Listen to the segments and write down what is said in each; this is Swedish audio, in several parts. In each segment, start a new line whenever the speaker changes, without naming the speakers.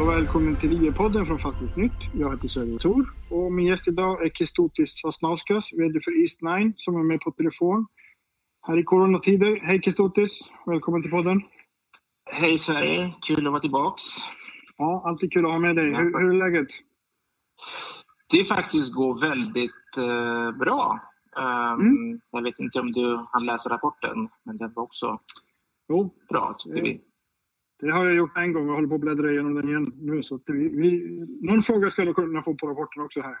och välkommen till IE-podden från Fastighetsnytt. Jag heter Sverre Tor och min gäst idag är Kestutis Sasnauskas, VD för East9 som är med på telefon här i coronatider. Hej Kestutis, välkommen till podden.
Hej Sverige, kul att vara tillbaks.
Ja, alltid kul att ha med dig. Hur, hur är läget?
Det faktiskt går väldigt eh, bra. Um, mm. Jag vet inte om du hann läsa rapporten, men den var också jo. bra tycker vi.
Det har jag gjort en gång och håller på att bläddra igenom den igen nu. Så vi, vi, någon fråga ska du kunna få på rapporten också här.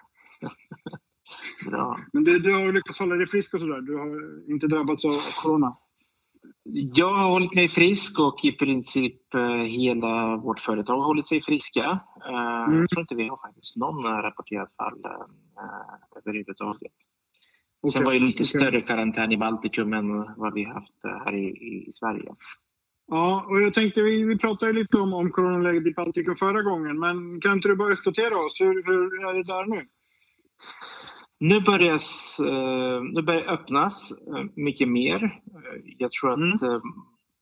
Bra.
Men det, du har lyckats hålla dig frisk och sådär? Du har inte drabbats av corona?
Jag har hållit mig frisk och i princip eh, hela vårt företag har hållit sig friska. Eh, mm. Jag tror inte vi har faktiskt någon rapporterat fall överhuvudtaget. Okay. Sen var det lite okay. större karantän i Baltikum än vad vi haft här i, i Sverige.
Ja, och jag tänkte, vi, vi pratade lite om, om coronaläget i Baltikum förra gången, men kan inte du bara uppdatera oss? Hur, hur är det där nu?
Nu börjar, eh, nu börjar öppnas eh, mycket mer. Jag tror att mm. Eh,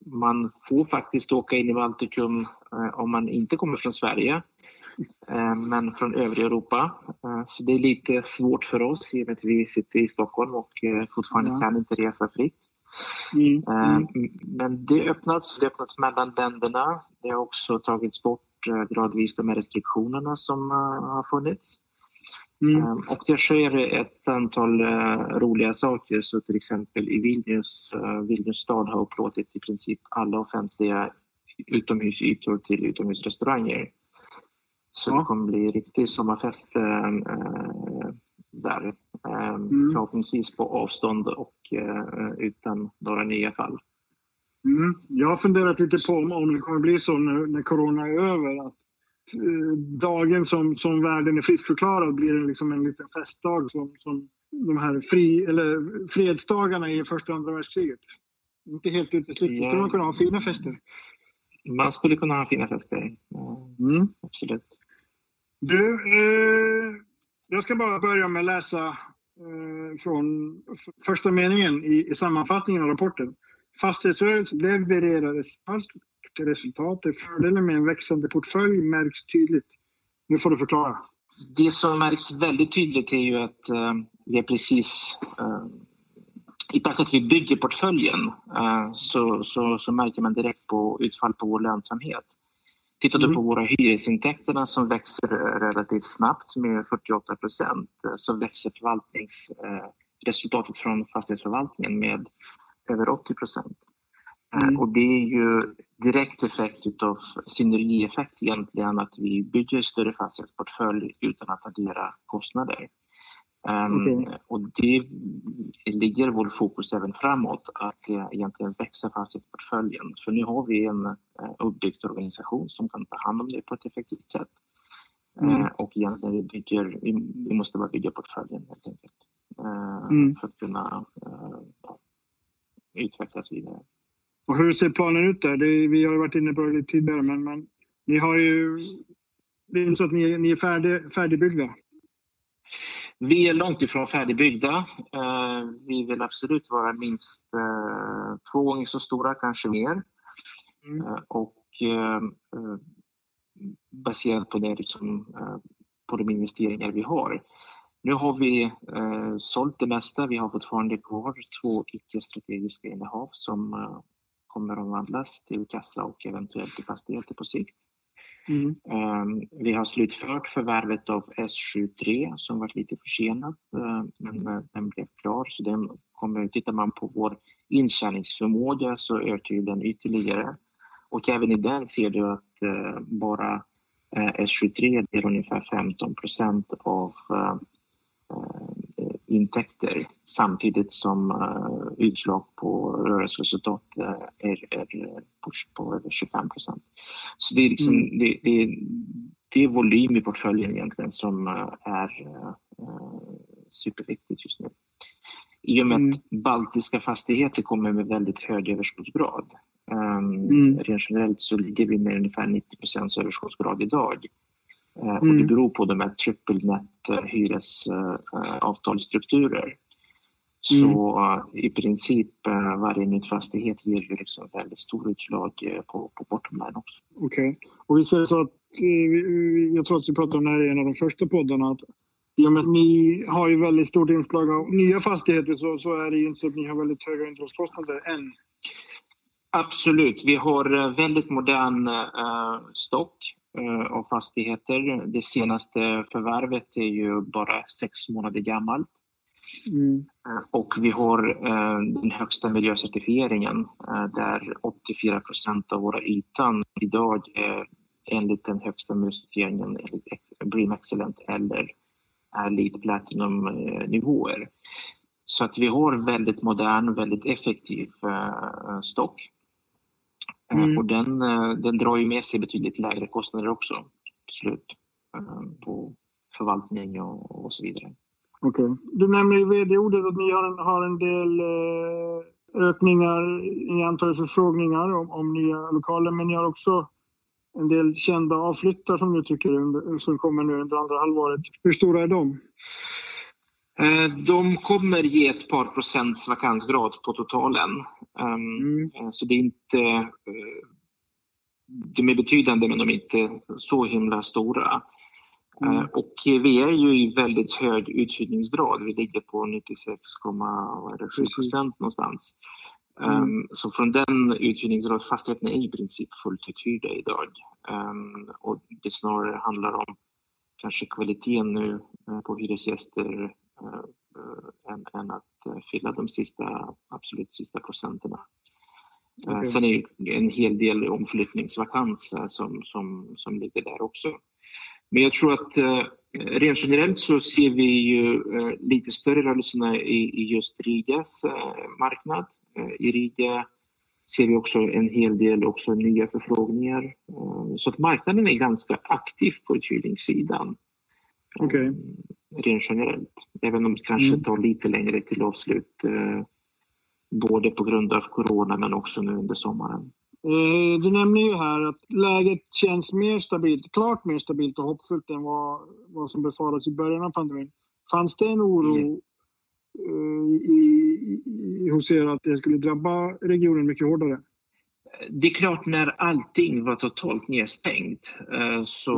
man får faktiskt åka in i Baltikum om man inte kommer från Sverige, men från övriga Europa. Så det är lite svårt för oss i och med att vi sitter i Stockholm och fortfarande ja. kan inte resa fritt. Mm. Mm. Men det öppnats, det öppnats mellan länderna. Det har också tagits bort gradvis de här restriktionerna som har funnits. Mm. Ehm, och det sker ett antal roliga saker. Så till exempel i Vilnius, Vilnius stad har upplåtit i princip alla offentliga utomhusytor till utomhusrestauranger. Så ja. det kommer bli riktig sommarfest där. Um, mm. Förhoppningsvis på avstånd och utan några nya fall.
Mm. Jag har funderat lite på om det kommer bli så när, när corona är över att Eh, dagen som, som världen är friskförklarad blir liksom en liten festdag som, som de här fri, eller fredsdagarna i första och andra världskriget. Inte helt uteslutet. Ja. Skulle man kunna ha fina fester?
Man skulle kunna ha fina fester. Mm. Absolut.
Du, eh, jag ska bara börja med att läsa eh, från första meningen i, i sammanfattningen av rapporten. Fastighetsrörelsen levererar ett starkt resultat. Fördelen med en växande portfölj märks tydligt. Nu får du förklara.
Det som märks väldigt tydligt är ju att eh, vi är precis Eh, i takt att vi bygger portföljen eh, så, så, så, märker man direkt på utfall på vår lönsamhet. Tittar du mm. på våra hyresintäkterna som växer relativt snabbt med 48 procent så växer förvaltningsresultatet från fastighetsförvaltningen med över 80 procent. Mm. Och det är ju direkt effekt av synergieffekt egentligen att vi bygger större fastighetsportfölj utan att addera kostnader. Um, okay. Och det ligger vår fokus även framåt, att egentligen växa fastighetsportföljen. För nu har vi en uh, uppbyggd organisation som kan ta hand om det på ett effektivt sätt. Mm. Uh, och egentligen vi, bygger, vi, måste bara bygga portföljen helt enkelt. Uh, mm. För att kunna uh, utvecklas vidare.
Och hur ser planen ut där? Det, vi har varit inne på det lite tidigare, men, men ni har ju... Det är inte så att ni, ni är färdig, färdigbyggda?
Vi är långt ifrån färdigbyggda. Uh, vi vill absolut vara minst uh, två gånger så stora, kanske mer. Mm. Uh, och baserat på det, liksom, på de investeringar vi har. Nu har vi sålt det mesta. Vi har fortfarande kvar två icke-strategiska innehav som kommer att omvandlas till kassa och eventuellt till fastigheter på sikt. Mm. Ehm, vi har slutfört förvärvet av S73 som var lite försenat eh, men eh, den blev klar så den kommer, tittar man på vår intjäningsförmåga så ökar den ytterligare och även i den ser du att eh, bara S73 är ungefär 15 procent av intäkter samtidigt som uh, utslag på rörelseresultat uh, är, är push på över 25 procent. Så det är, liksom, mm. det, det, det, är volym i portföljen egentligen som uh, är superviktigt just nu. I och med mm. att baltiska fastigheter kommer med väldigt hög överskottsgrad. Um, mm. Rent generellt så ligger vi med ungefär 90 procents överskottsgrad idag. Mm. Och det mm. beror på de här triple net eh, hyresavtalsstrukturer. Så mm. i princip varje ny fastighet ger ju liksom väldigt stor utslag på, på bottom line också.
Okej. Okay. Och visst är det så att jag tror att vi pratade om det här i en av de första poddarna, att med att ni har ju väldigt stort inslag av nya fastigheter så, så är det ju inte så att ni har väldigt höga underhållskostnader än.
Absolut. Vi har väldigt modern stock av fastigheter. Det senaste förvärvet är ju bara sex månader gammalt. Mm. Och vi har den högsta miljöcertifieringen där 84 procent av våra ytan idag är enligt den högsta miljöcertifieringen enligt Bream Excellent eller Elite Platinum nivåer. Så att vi har väldigt modern, väldigt effektiv stock. Mm. Och den, den drar ju med sig betydligt lägre kostnader också, absolut, på förvaltning och, och så vidare.
Okej. Okay. Du nämner i vd-ordet att ni har en, har en del eh, ökningar i antalet förfrågningar om, om, nya lokaler, men ni har också en del kända avflyttar som du tycker under, som kommer nu under andra halvåret. Hur stora är de?
Eh, de kommer ge ett par procents vakansgrad på totalen. Ehm, mm. Eh, så det är inte... De är betydande men de är inte så himla stora. Mm. Eh, och vi är ju i väldigt hög uthyrningsgrad. Vi ligger på 96,7 procent någonstans. Mm. Um, så från den uthyrningsgrad, fastigheten är i princip fullt uthyrda idag. Um, och det snarare handlar om kanske kvaliteten nu på hyresgäster än, än, att fylla de sista, absolut sista procenterna. Okay. Sen är det en hel del omflyttningsvakans som, som, som ligger där också. Men jag tror att eh, rent generellt så ser vi ju eh, lite större rörelserna i, i just Rigas eh, marknad. Eh, I Riga ser vi också en hel del också nya förfrågningar. Eh, så att marknaden är ganska aktiv på uthyrningssidan.
Okay. Eh,
rent generellt. Även om det kanske mm. tar lite längre till avslut. Både på grund av corona men också nu under sommaren.
Eh, du nämner ju här att läget känns mer stabilt, klart mer stabilt och hoppfullt än vad, vad som befarats i början av pandemin. Fanns det en oro mm. i, i, hos er att det skulle drabba regionen mycket hårdare?
Det är klart, när allting var totalt nedstängt eh, så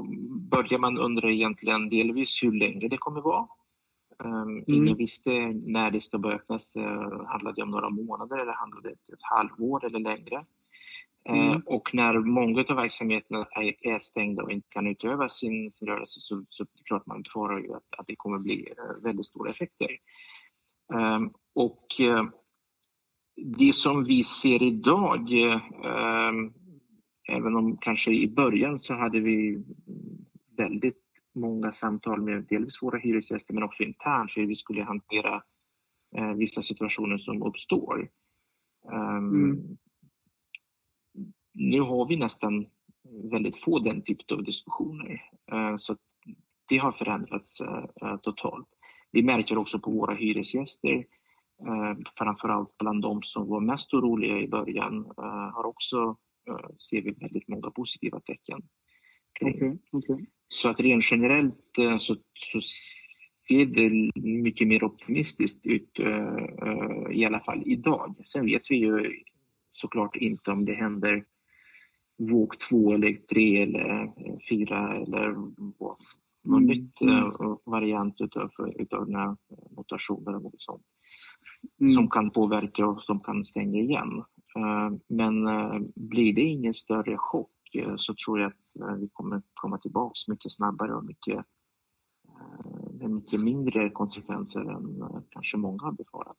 mm. började man undra egentligen delvis hur länge det kommer vara. Mm. Ingen visste när det ska börja öppnas. Handlade det om några månader eller handlade det om ett halvår eller längre? Mm. Eh, och när många av verksamheterna är, stängda och inte kan utöva sin, sin rörelse så, så är det klart man ju att, att det kommer bli eh, väldigt stora effekter. Um, och det som vi ser idag, um, även om kanske i början så hade vi väldigt många samtal med delvis våra hyresgäster men också internt hur vi skulle hantera uh, vissa situationer som uppstår. Um, mm nu har vi nästan väldigt få den typen av diskussioner. Eh, så det har förändrats eh, eh, totalt. Vi märker också på våra hyresgäster, framförallt bland de som var mest oroliga i början, har också, ser vi väldigt många positiva tecken.
Okay, okay.
Så att rent generellt så, så ser det mycket mer optimistiskt ut, i alla fall idag. Sen vet vi ju såklart inte om det händer våg två eller tre eller eh, fyra eller någon mm. nytt uh, variant utav, utav den här mutationen eller något sånt. Mm. Som kan påverka och som kan stänga igen. Uh, men uh, blir det ingen större chock så tror jag att vi kommer komma tillbaks mycket snabbare och mycket, med mycket mindre konsekvenser än kanske många har befarat.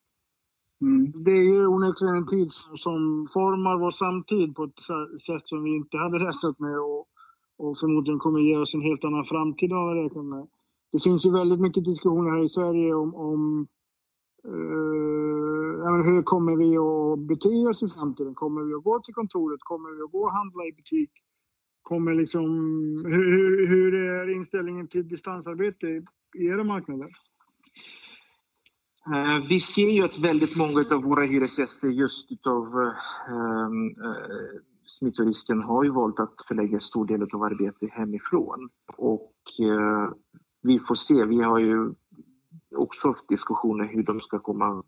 Mm. Det är ju onekligen en tid som formar vår samtid på ett sätt som vi inte hade räknat med och, och förmodligen kommer ge oss en helt annan framtid än vad vi räknat med. Det finns ju väldigt mycket diskussioner här i Sverige om, om uh, hur kommer vi att bete oss i framtiden? Kommer vi att gå till kontoret? Kommer vi att gå och handla i butik? Kommer liksom, hur, hur, hur är inställningen till distansarbete i era marknader?
Uh, vi ser ju att väldigt många av våra hyresgäster just utav uh, smittorisken har ju valt att förlägga stor del av arbetet hemifrån. Och uh, vi får se, vi har ju också haft diskussioner hur de ska komma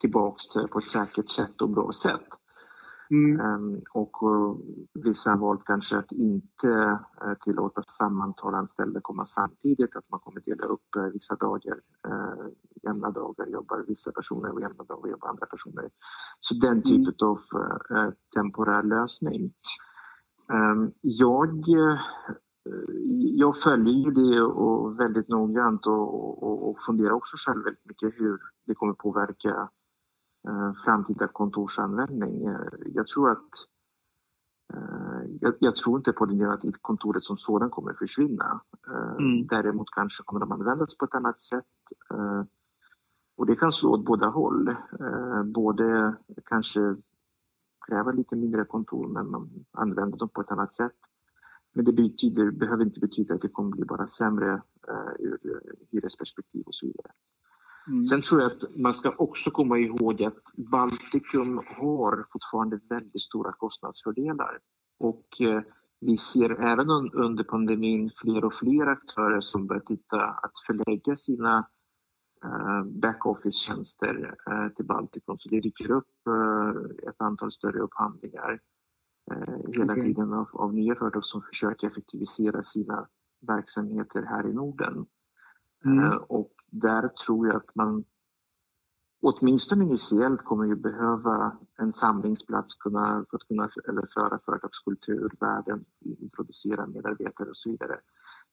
tillbaks på ett säkert sätt och bra sätt. Mm. Um, och uh, vissa har valt kanske att inte uh, tillåta samma antal anställda komma samtidigt, att man kommer dela upp uh, vissa dagar, jämna dagar jobbar vissa personer och jämna dagar jobbar andra personer. Så den typen mm. av temporär lösning. Um, jag jag följer ju det och väldigt noggrant och, och, och funderar också själv väldigt mycket hur det kommer påverka eh, framtida kontorsanvändning. Eh, jag tror att eh, jag, jag, tror inte på det att kontoret som sådan kommer försvinna. Eh, mm. Däremot kanske kommer de användas på ett annat sätt. Eh, och det kan slå åt båda håll. Eh, både kanske kräva lite mindre kontor men man använder dem på ett annat sätt. Men det betyder, behöver inte betyda att det kommer bli bara sämre uh, ur hyresperspektiv och så vidare. Mm. Sen tror jag att man ska också komma ihåg att Baltikum har fortfarande väldigt stora kostnadsfördelar. Och uh, vi ser även un under pandemin fler och fler aktörer som börjar titta att förlägga sina uh, backoffice-tjänster uh, till Baltikum. Så det dyker upp ett antal större upphandlingar Eh, hela okay. tiden av, av nya företag som försöker effektivisera sina verksamheter här i Norden. Mm. Eh, och där tror jag att man åtminstone initiellt kommer ju behöva en samlingsplats kunna, för att kunna överföra företagskultur, värden, introducera medarbetare och så vidare.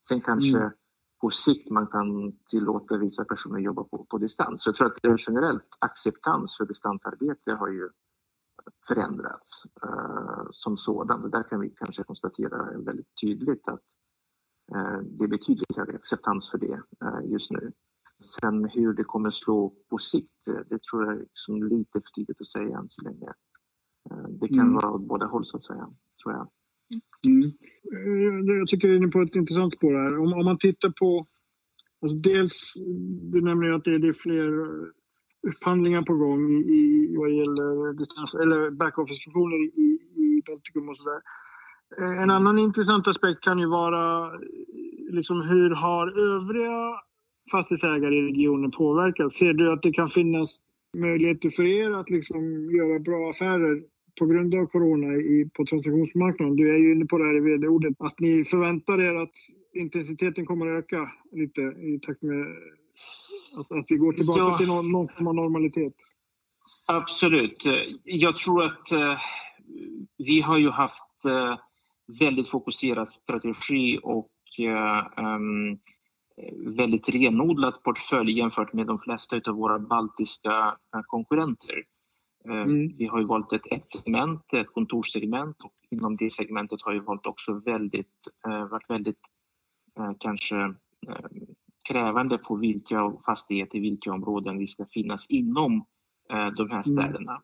Sen kanske mm. på sikt man kan tillåta vissa personer jobba på, på distans. Så jag tror att generellt acceptans för distansarbete har ju förändrats eh, som sådan. Där kan vi kanske konstatera väldigt tydligt att eh, det är betydligt högre acceptans för det eh, just nu. Sen hur det kommer slå på sikt, eh, det tror jag är liksom lite för tidigt att säga än så länge. Eh, det kan mm. vara åt båda håll så att säga, tror jag.
Mm. Eh, jag tycker du är inne på ett intressant spår här. Om, om man tittar på, alltså dels, du nämner ju att det är fler upphandlingar på gång i, vad gäller distans, eller backoffice-funktioner i, i Baltikum och sådär. Eh, en annan intressant aspekt kan ju vara eh, liksom hur har övriga fastighetsägare i regionen påverkats? Ser du att det kan finnas möjligheter för er att liksom göra bra affärer på grund av corona i, på transaktionsmarknaden? Du är ju inne på det här i vd-ordet, att ni förväntar er att intensiteten kommer att öka lite i takt med Alltså att vi går tillbaka ja, till någon, någon form av normalitet.
Absolut. Jag tror att eh, vi har ju haft eh, väldigt fokuserad strategi och eh, um, väldigt renodlat portfölj jämfört med de flesta av våra baltiska eh, konkurrenter. Eh, mm. Vi har ju valt ett, ett segment, ett kontorssegment och inom det segmentet har vi valt också väldigt, eh, varit väldigt kanske krävande på vilka fastigheter, vilka områden vi ska finnas inom eh, de här mm. städerna.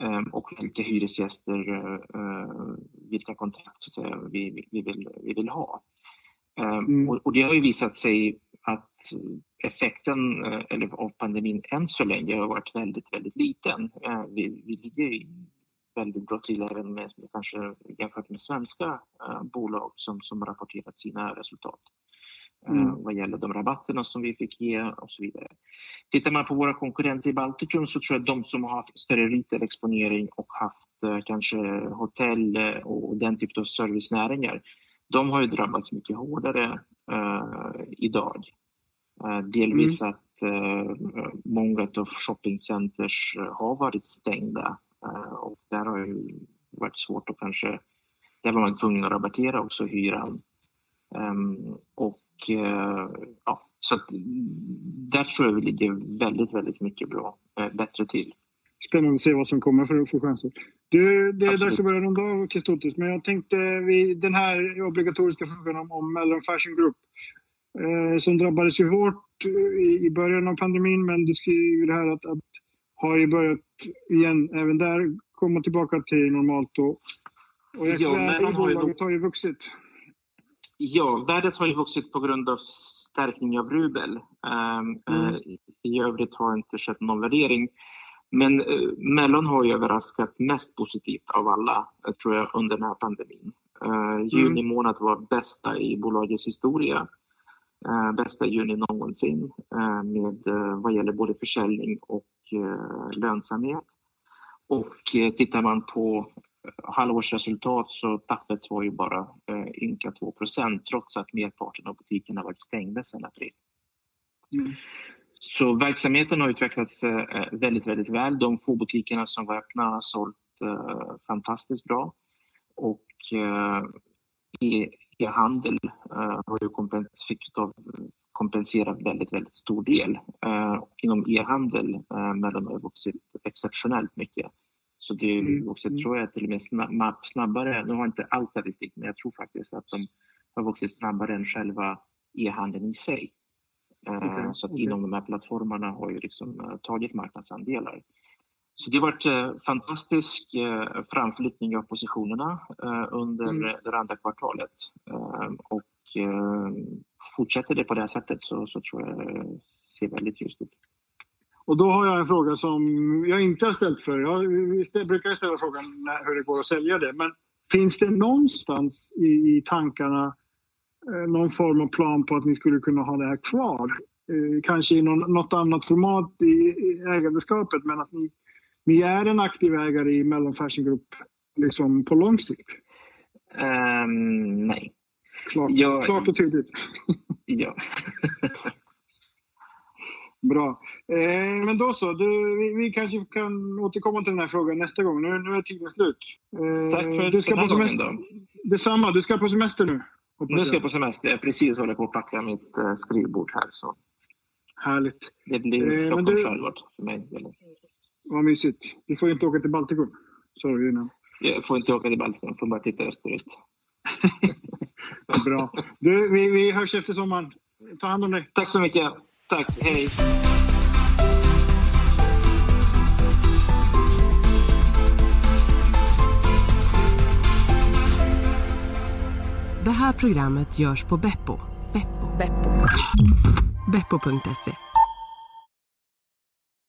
Mm. Och vilka hyresgäster, eh, vilka kontrakt säga, vi, vi, vill, vi vill ha. Mm. Och, och, det har ju visat sig att effekten eller, av pandemin än så länge har varit väldigt, väldigt liten. Vi, vi ligger väldigt bra till även med, kanske jämfört med svenska bolag som, som rapporterat sina resultat. Eh, mm. vad gäller de rabatterna som vi fick ge och så vidare. Tittar man på våra konkurrenter i Baltikum så tror jag att de som har haft större retail-exponering och haft eh, kanske hotell eh, och den typen av servicenäringar, de har ju drabbats mycket hårdare uh, idag. Delvis mm. att uh, många av shoppingcenters har varit stängda och där har det varit svårt att kanske, där var man tvungen att rabattera också hyran. Um, och Eh, ja, så där tror jag vi ligger väldigt, väldigt mycket bra, eh, bättre till.
Spännande att se vad som kommer för, för chanser. Du, det är dags att börja runda av Kestutis, men jag tänkte vi, den här obligatoriska frågan om, om Mellon Fashion Group eh, som drabbades ju hårt i, i början av pandemin, men du skriver här att, att har ju börjat igen även där komma tillbaka till normalt och, och
ja, men
bolaget har ju vuxit.
Ja, värdet har ju vuxit på grund av stärkning av rubel. Um, mm. uh, I övrigt har inte skett någon värdering. Men uh, Mellon har ju överraskat mest positivt av alla, uh, tror jag, under den här pandemin. Uh, juni mm. månad var bästa i bolagets historia. bästa juni någonsin med vad gäller både försäljning och lönsamhet. Och tittar man på halvårsresultat så tappet var ju bara ynka 2% trots att merparten av butikerna varit stängda sedan april. Mm. Så verksamheten har utvecklats väldigt, väldigt väl. De få butikerna som var öppna har sålt fantastiskt bra. Och e-handel har ju kompenserat väldigt, väldigt stor del. Inom e-handel men de har vuxit exceptionellt mycket. Så det är också, mm. tror jag, till och med snabbare. Nu har jag inte all statistik, men jag tror faktiskt att de har vuxit snabbare än själva e-handeln i sig. Okay. Så att inom de här plattformarna har ju liksom tagit marknadsandelar. Så det har varit fantastisk framflyttning av positionerna under mm. det andra kvartalet. Och fortsätter det på det här sättet så, så tror jag det ser väldigt ljust ut.
Och då har jag en fråga som jag inte har ställt för. Jag brukar ställa frågan hur det går att sälja det. Men finns det någonstans i, i tankarna någon form av plan på att ni skulle kunna ha det här kvar? Kanske i någon, något annat format i ägandeskapet men att ni ni är en aktiv ägare i Mellon Fashion Group liksom på lång sikt?
Um, nej.
Klart, jag... klart och tydligt.
ja.
Bra. Eh, men då så, du, vi, vi, kanske kan återkomma till den här frågan nästa gång. Nu, nu är tiden slut.
Eh, Tack för du ska den här på semester. gången
då. Detsamma, du ska på semester nu.
Nu ska jag på semester. Jag precis håller på att packa mitt eh, skrivbord här. Så.
Härligt.
Det blir eh, Stockholm du... skärgård för mig.
Vad mysigt. Du får inte åka till Baltikum. Du innan.
Jag får inte åka till Baltikum, jag får bara titta österut.
Bra. Du, vi, vi hörs efter sommaren. Ta hand om dig.
Tack så mycket. Tack. Hej.
Det här programmet görs på Beppo. Beppo. Beppo. Beppo.se